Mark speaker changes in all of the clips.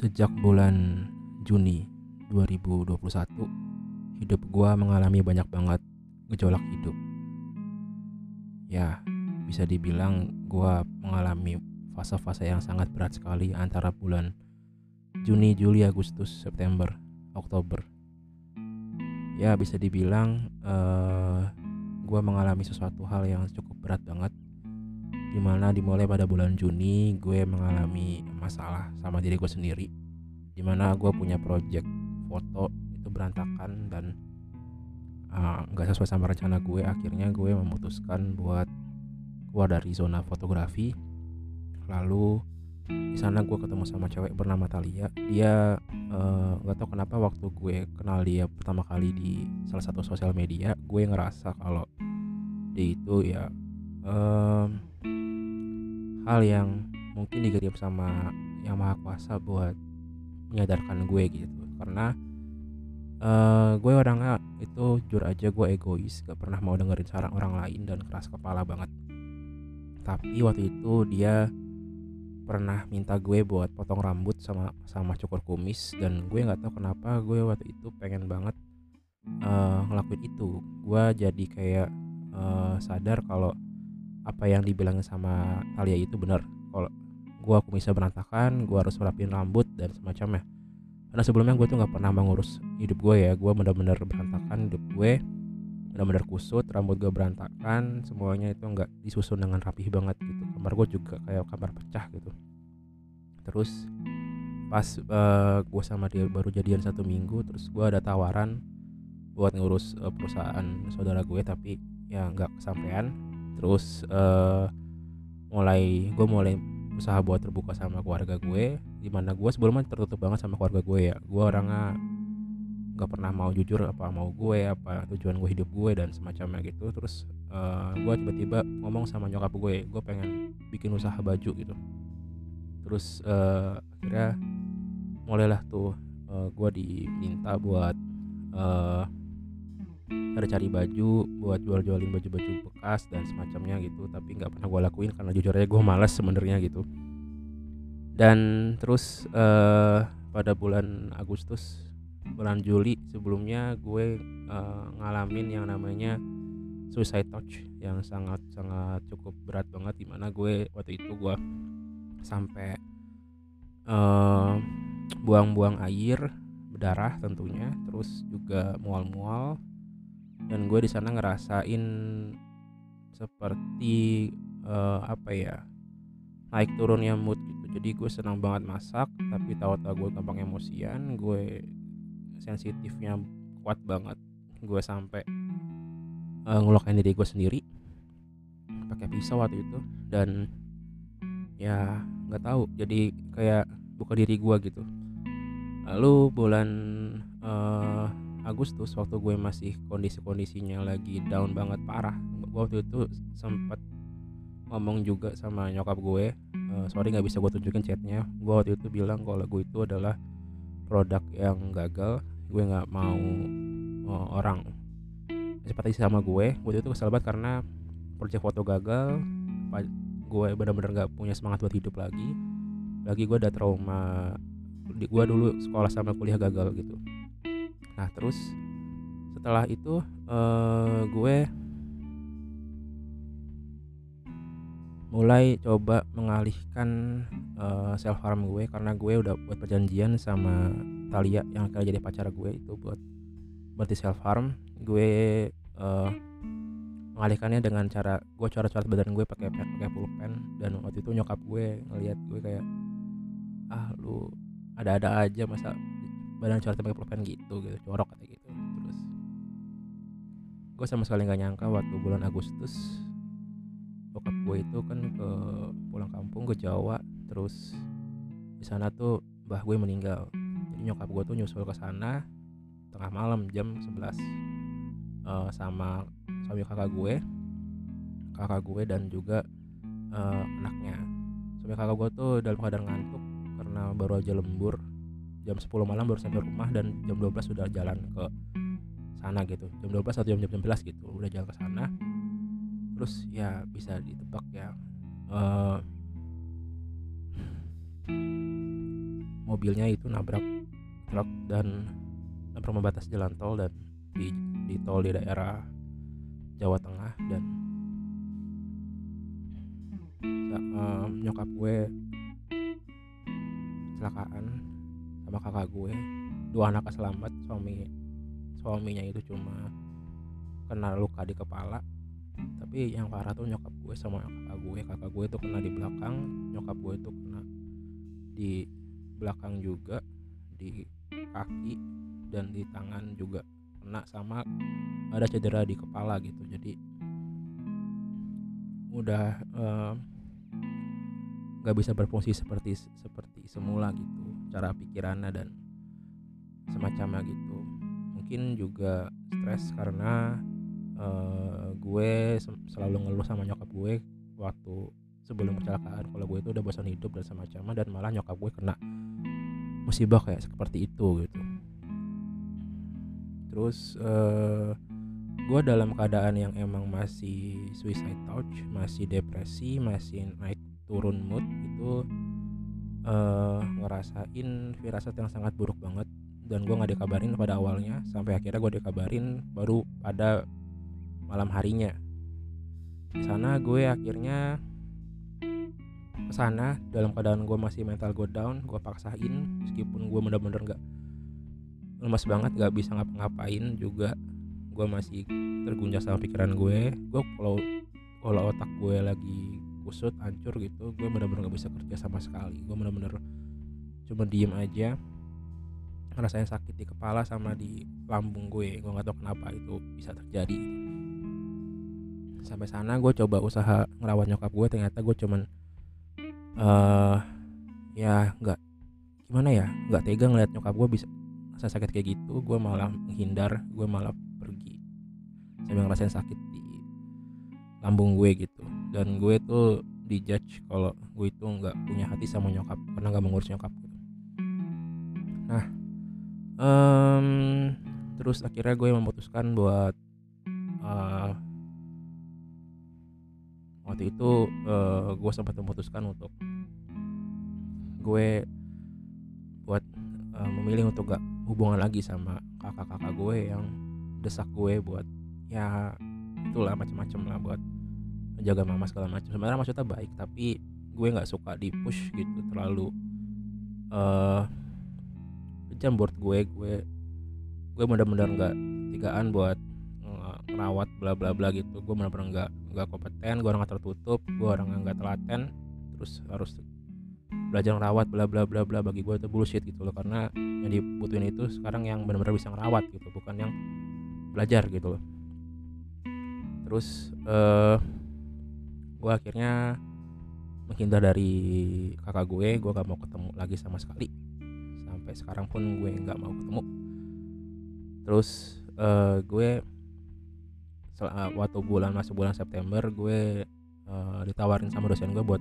Speaker 1: Sejak bulan Juni 2021, hidup gua mengalami banyak banget gejolak hidup. Ya, bisa dibilang gua mengalami fase-fase yang sangat berat sekali antara bulan Juni, Juli, Agustus, September, Oktober. Ya, bisa dibilang eh gua mengalami sesuatu hal yang cukup berat banget di mana dimulai pada bulan Juni gue mengalami masalah sama diri gue sendiri. Di mana gue punya project foto itu berantakan dan nggak uh, sesuai sama rencana gue. Akhirnya gue memutuskan buat keluar dari zona fotografi. Lalu di sana gue ketemu sama cewek bernama Talia dia nggak uh, tahu kenapa waktu gue kenal dia pertama kali di salah satu sosial media gue ngerasa kalau dia itu ya um, hal yang mungkin dikirim sama yang maha kuasa buat menyadarkan gue gitu. Karena uh, gue orangnya itu jujur aja gue egois gak pernah mau dengerin saran orang lain dan keras kepala banget. Tapi waktu itu dia pernah minta gue buat potong rambut sama sama cukur kumis dan gue nggak tahu kenapa gue waktu itu pengen banget uh, ngelakuin itu. Gue jadi kayak uh, sadar kalau apa yang dibilangin sama Talia itu benar. Kalau gue kumisnya berantakan gue harus merapin rambut dan semacamnya. Karena sebelumnya gue tuh nggak pernah mengurus hidup gue ya. Gue bener-bener berantakan hidup gue bener-bener kusut rambut gue berantakan semuanya itu nggak disusun dengan rapih banget gitu. Kamar gue juga kayak kamar pecah gitu. Terus pas uh, gue sama dia baru jadian satu minggu terus gue ada tawaran buat ngurus uh, perusahaan saudara gue tapi ya nggak kesampaian terus uh, mulai gue mulai usaha buat terbuka sama keluarga gue di mana gue sebelumnya tertutup banget sama keluarga gue ya. Gue orangnya nggak pernah mau jujur apa mau gue apa tujuan gue hidup gue dan semacamnya gitu. Terus uh, gue tiba-tiba ngomong sama nyokap gue gue pengen bikin usaha baju gitu. Terus uh, akhirnya mulailah tuh uh, gue diminta buat uh, cari-cari baju buat jual-jualin baju-baju bekas dan semacamnya gitu tapi nggak pernah gue lakuin karena jujur aja gue males sebenarnya gitu. Dan terus uh, pada bulan Agustus bulan Juli sebelumnya gue uh, ngalamin yang namanya suicide touch yang sangat sangat cukup berat banget di mana gue waktu itu gue sampai uh, buang-buang air berdarah tentunya terus juga mual-mual dan gue di sana ngerasain seperti uh, apa ya naik turunnya mood gitu. Jadi gue senang banget masak tapi tahu-tahu gue gampang emosian gue sensitifnya kuat banget. Gue sampai uh, ngelukain diri gue sendiri pakai pisau waktu itu. Dan ya nggak tahu. Jadi kayak buka diri gue gitu. Lalu bulan uh, Agustus waktu gue masih kondisi-kondisinya lagi down banget parah. Gue waktu itu sempat ngomong juga sama nyokap gue uh, sorry nggak bisa gue tunjukin chatnya. Gue waktu itu bilang kalau gue itu adalah produk yang gagal gue nggak mau uh, orang seperti sama gue. Waktu itu kesel banget karena project foto gagal gue benar-benar nggak punya semangat buat hidup lagi. Lagi gue ada trauma gue dulu sekolah sama kuliah gagal gitu nah terus setelah itu uh, gue mulai coba mengalihkan uh, self harm gue karena gue udah buat perjanjian sama Talia yang akan jadi pacar gue itu buat berarti self harm gue uh, mengalihkannya dengan cara gue coret-coret badan gue pakai pakai pulpen dan waktu itu nyokap gue ngelihat gue kayak ah lu ada-ada aja masa badan coret pakai pulpen gitu gitu corok kayak gitu. Terus gue sama sekali nggak nyangka waktu bulan Agustus bokap gue itu kan ke pulang kampung ke Jawa terus di sana tuh bah gue meninggal. Jadi nyokap gue tuh nyusul ke sana tengah malam jam 11 uh, sama suami kakak gue kakak gue dan juga uh, anaknya. Suami kakak gue tuh dalam keadaan ngantuk karena baru aja lembur jam 10 malam baru sampai rumah dan jam 12 sudah jalan ke sana gitu. Jam 12 atau jam jam 11 gitu udah jalan ke sana. Terus ya bisa ditebak ya uh, mobilnya itu nabrak truk dan nabrak membatas jalan tol dan di, di tol di daerah Jawa Tengah dan uh, nyokap gue kecelakaan sama kakak gue. Dua anak selamat suami suaminya itu cuma kena luka di kepala. Tapi yang parah tuh nyokap gue sama kakak gue. Kakak gue itu kena di belakang nyokap gue itu kena di belakang juga di kaki dan di tangan juga kena sama ada cedera di kepala gitu. Jadi udah nggak uh, bisa berfungsi seperti seperti semula gitu cara pikirannya dan semacamnya gitu. Mungkin juga stres karena uh, gue selalu ngeluh sama nyokap gue waktu sebelum kecelakaan. Kalau gue itu udah bosan hidup dan semacamnya dan malah nyokap gue kena musibah kayak seperti itu gitu. Terus uh, gue dalam keadaan yang emang masih suicide touch masih depresi masih naik turun mood itu uh, ngerasain firasat yang sangat buruk banget. Dan gue nggak dikabarin pada awalnya sampai akhirnya gue dikabarin baru pada malam harinya. Di sana gue akhirnya ke sana dalam keadaan gue masih mental gue down gue paksain meskipun gue bener-bener gak lemas banget gak bisa ngapa-ngapain juga gue masih terguncang sama pikiran gue. Gue kalau kalau otak gue lagi kusut hancur gitu gue bener-bener gak bisa kerja sama sekali. Gue bener-bener cuma diem aja ngerasain sakit di kepala sama di lambung gue. Gue nggak tahu kenapa itu bisa terjadi. Sampai sana gue coba usaha ngerawat nyokap gue ternyata gue cuman uh, ya nggak gimana ya nggak tega ngeliat nyokap gue bisa rasa sakit kayak gitu. Gue malah menghindar gue malah pergi. Sambil ngerasain sakit di lambung gue gitu dan gue tuh dijudge kalau gue itu nggak punya hati sama nyokap karena nggak mengurus nyokap gitu. nah um, terus akhirnya gue memutuskan buat uh, waktu itu uh, gue sempat memutuskan untuk gue buat uh, memilih untuk gak hubungan lagi sama kakak-kakak gue yang desak gue buat ya itulah macam-macam lah buat jaga mama segala macam. Sebenarnya maksudnya baik tapi gue nggak suka di push gitu terlalu uh, jam buat gue gue gue bener-bener nggak tigaan buat ngerawat bla bla bla gitu. Gue bener-bener nggak nggak kompeten gue orang tertutup gue orang nggak telaten terus harus belajar ngerawat bla bla bla bla. Bagi gue itu bullshit gitu loh karena yang dibutuhin itu sekarang yang benar-benar bisa ngerawat gitu bukan yang belajar gitu loh. Terus uh, gue akhirnya menghindar dari kakak gue gue gak mau ketemu lagi sama sekali. Sampai sekarang pun gue nggak mau ketemu. Terus uh, gue setelah waktu bulan masuk bulan September gue uh, ditawarin sama dosen gue buat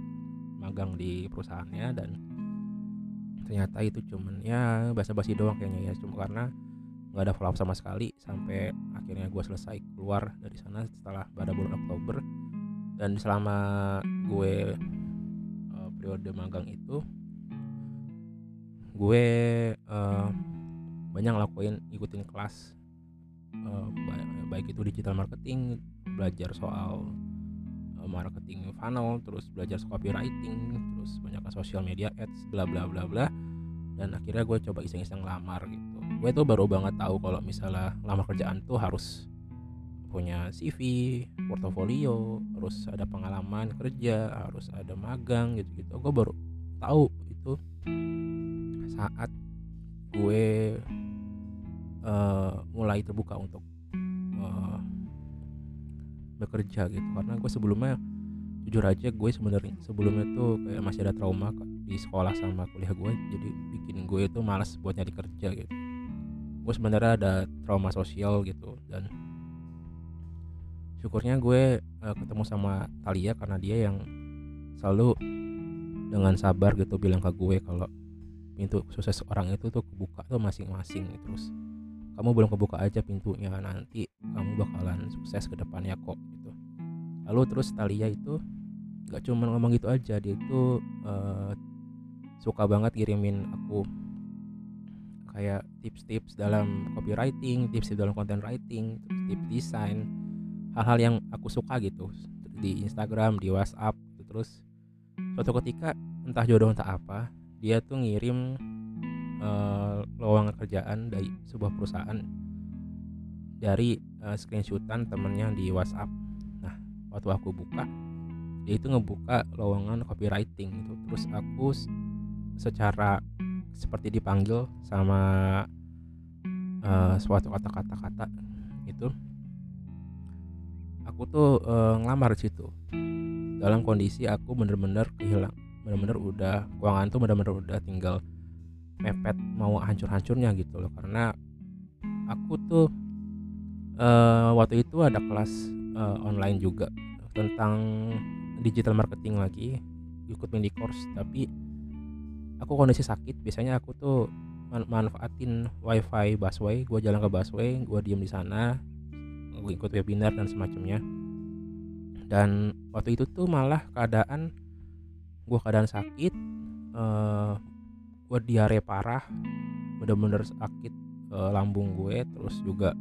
Speaker 1: magang di perusahaannya dan ternyata itu cuman ya basa-basi doang kayaknya ya. Cuma karena nggak ada follow up sama sekali sampai akhirnya gue selesai keluar dari sana setelah pada bulan Oktober dan selama gue uh, periode magang itu gue uh, banyak ngelakuin ikutin kelas uh, baik itu digital marketing belajar soal marketing funnel terus belajar copywriting terus banyak social media ads bla bla bla bla. Dan akhirnya gue coba iseng-iseng lamar gitu. Gue tuh baru banget tahu kalau misalnya lamar kerjaan tuh harus punya CV, portofolio, harus ada pengalaman kerja, harus ada magang gitu-gitu. Gue baru tahu itu saat gue uh, mulai terbuka untuk uh, bekerja gitu. Karena gue sebelumnya jujur aja gue sebenarnya sebelumnya tuh kayak masih ada trauma di sekolah sama kuliah gue. Jadi bikin gue itu malas buat nyari kerja gitu. Gue sebenarnya ada trauma sosial gitu. Dan syukurnya gue uh, ketemu sama Talia karena dia yang selalu dengan sabar gitu bilang ke gue kalau pintu sukses orang itu tuh kebuka tuh masing-masing terus. Kamu belum kebuka aja pintunya nanti kamu bakalan sukses ke depannya kok gitu. Lalu terus Talia itu gak cuma ngomong gitu aja dia itu uh, suka banget kirimin aku kayak tips-tips dalam copywriting, tips dalam content writing, tips desain, hal-hal yang aku suka gitu di Instagram, di WhatsApp, gitu. terus suatu ketika entah jodoh entah apa, dia tuh ngirim uh, lowongan kerjaan dari sebuah perusahaan dari uh, screenshotan temennya di WhatsApp. Nah, waktu aku buka, dia itu ngebuka lowongan copywriting gitu. Terus aku secara seperti dipanggil sama uh, suatu kata-kata kata itu aku tuh uh, ngelamar situ. Dalam kondisi aku bener-bener kehilang bener-bener udah keuangan tuh bener-bener udah tinggal mepet mau hancur-hancurnya gitu loh. Karena aku tuh uh, waktu itu ada kelas uh, online juga tentang digital marketing lagi ikut mini course. Tapi aku kondisi sakit biasanya aku tuh man manfaatin wifi busway gue jalan ke busway gue diem di sana ikut webinar dan semacamnya. Dan waktu itu tuh malah keadaan gue keadaan sakit uh, eh, gue diare parah bener-bener sakit uh, lambung gue terus juga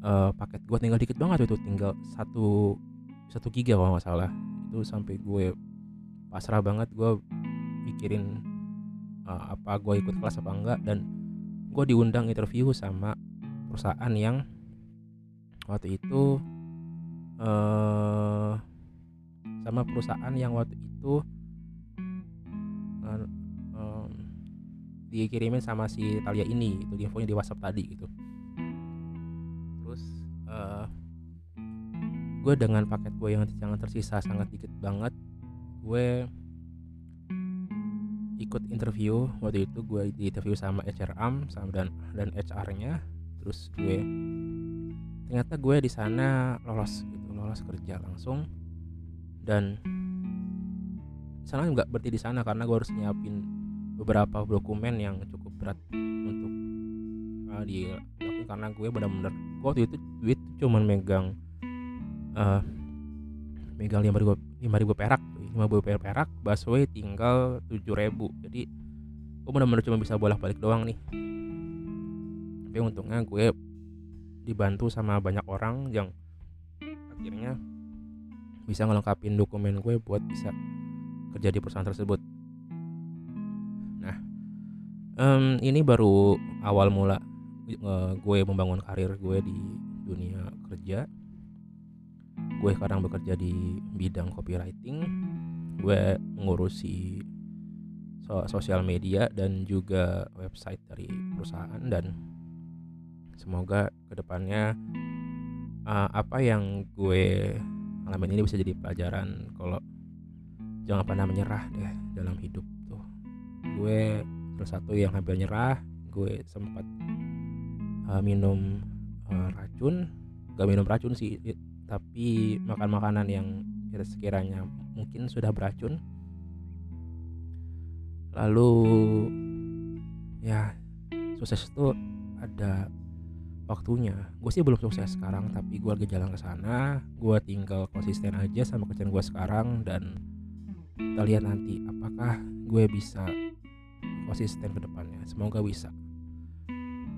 Speaker 1: uh, paket gue tinggal dikit banget itu tinggal satu satu giga kalau nggak salah. Itu sampai gue pasrah banget gue mikirin uh, apa gue ikut kelas apa enggak dan gue diundang interview sama perusahaan yang waktu itu uh, sama perusahaan yang waktu itu uh, um, dikirimin sama si Talia ini itu infonya di WhatsApp tadi gitu. Terus uh, gue dengan paket gue yang jangan tersisa sangat dikit banget gue ikut interview. Waktu itu gue di interview sama HRM sama dan dan HR-nya terus gue ternyata gue di sana lolos gitu lolos kerja langsung. Dan sana nggak berarti di sana karena gue harus nyiapin beberapa dokumen yang cukup berat untuk uh, dilakukan karena gue benar-benar waktu itu duit cuman megang uh, megang lima ribu lima ribu perak lima ribu perak busway tinggal tujuh ribu. Jadi gue benar-benar cuma bisa bolak-balik doang nih. Tapi untungnya gue dibantu sama banyak orang yang akhirnya bisa ngelengkapin dokumen gue buat bisa kerja di perusahaan tersebut. Nah um, ini baru awal mula uh, gue membangun karir gue di dunia kerja. Gue sekarang bekerja di bidang copywriting. Gue mengurusi sosial media dan juga website dari perusahaan dan semoga ke depannya uh, apa yang gue alamin ini bisa jadi pelajaran kalau jangan pernah menyerah deh dalam hidup tuh. Gue salah satu yang hampir nyerah gue sempat uh, minum uh, racun. Gak minum racun sih tapi makan makanan yang sekiranya mungkin sudah beracun. Lalu ya sukses itu ada waktunya gue sih belum sukses sekarang tapi gue lagi jalan ke sana gue tinggal konsisten aja sama kerjaan gue sekarang dan kita lihat nanti apakah gue bisa konsisten ke depannya semoga bisa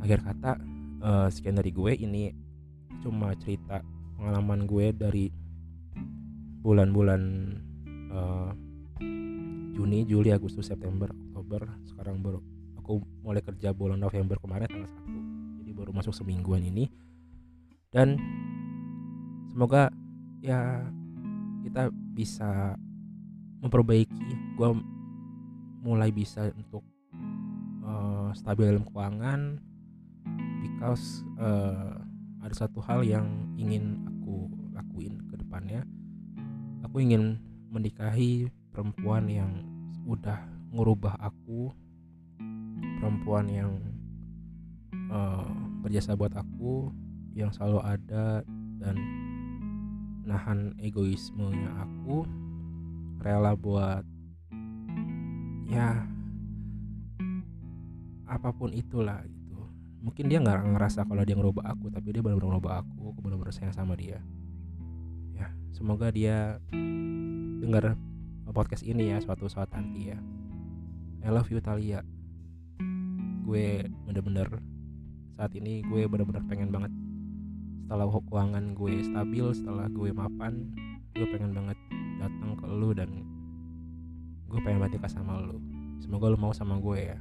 Speaker 1: akhir kata uh, sekian dari gue ini cuma cerita pengalaman gue dari bulan-bulan uh, Juni, Juli, Agustus, September, Oktober. Sekarang baru aku mulai kerja bulan November kemarin tanggal 1. Baru masuk semingguan ini. Dan semoga ya kita bisa memperbaiki. Gue mulai bisa untuk uh, stabil dalam keuangan because uh, ada satu hal yang ingin aku lakuin ke depannya aku ingin menikahi perempuan yang udah ngurubah aku perempuan yang uh, berjasa buat aku yang selalu ada dan nahan egoismenya aku rela buat ya apa pun itulah gitu. Mungkin dia nggak ngerasa kalau dia ngerubah aku tapi dia benar-benar ngerubah aku aku benar-benar sayang sama dia. Semoga dia dengar podcast ini ya suatu saat nanti ya. I love you Talia. Gue bener-bener saat ini gue bener-bener pengen banget. Setelah keuangan gue stabil setelah gue mapan gue pengen banget datang ke lu dan gue pengen banget sama lu. Semoga lu mau sama gue ya.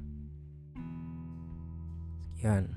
Speaker 1: Sekian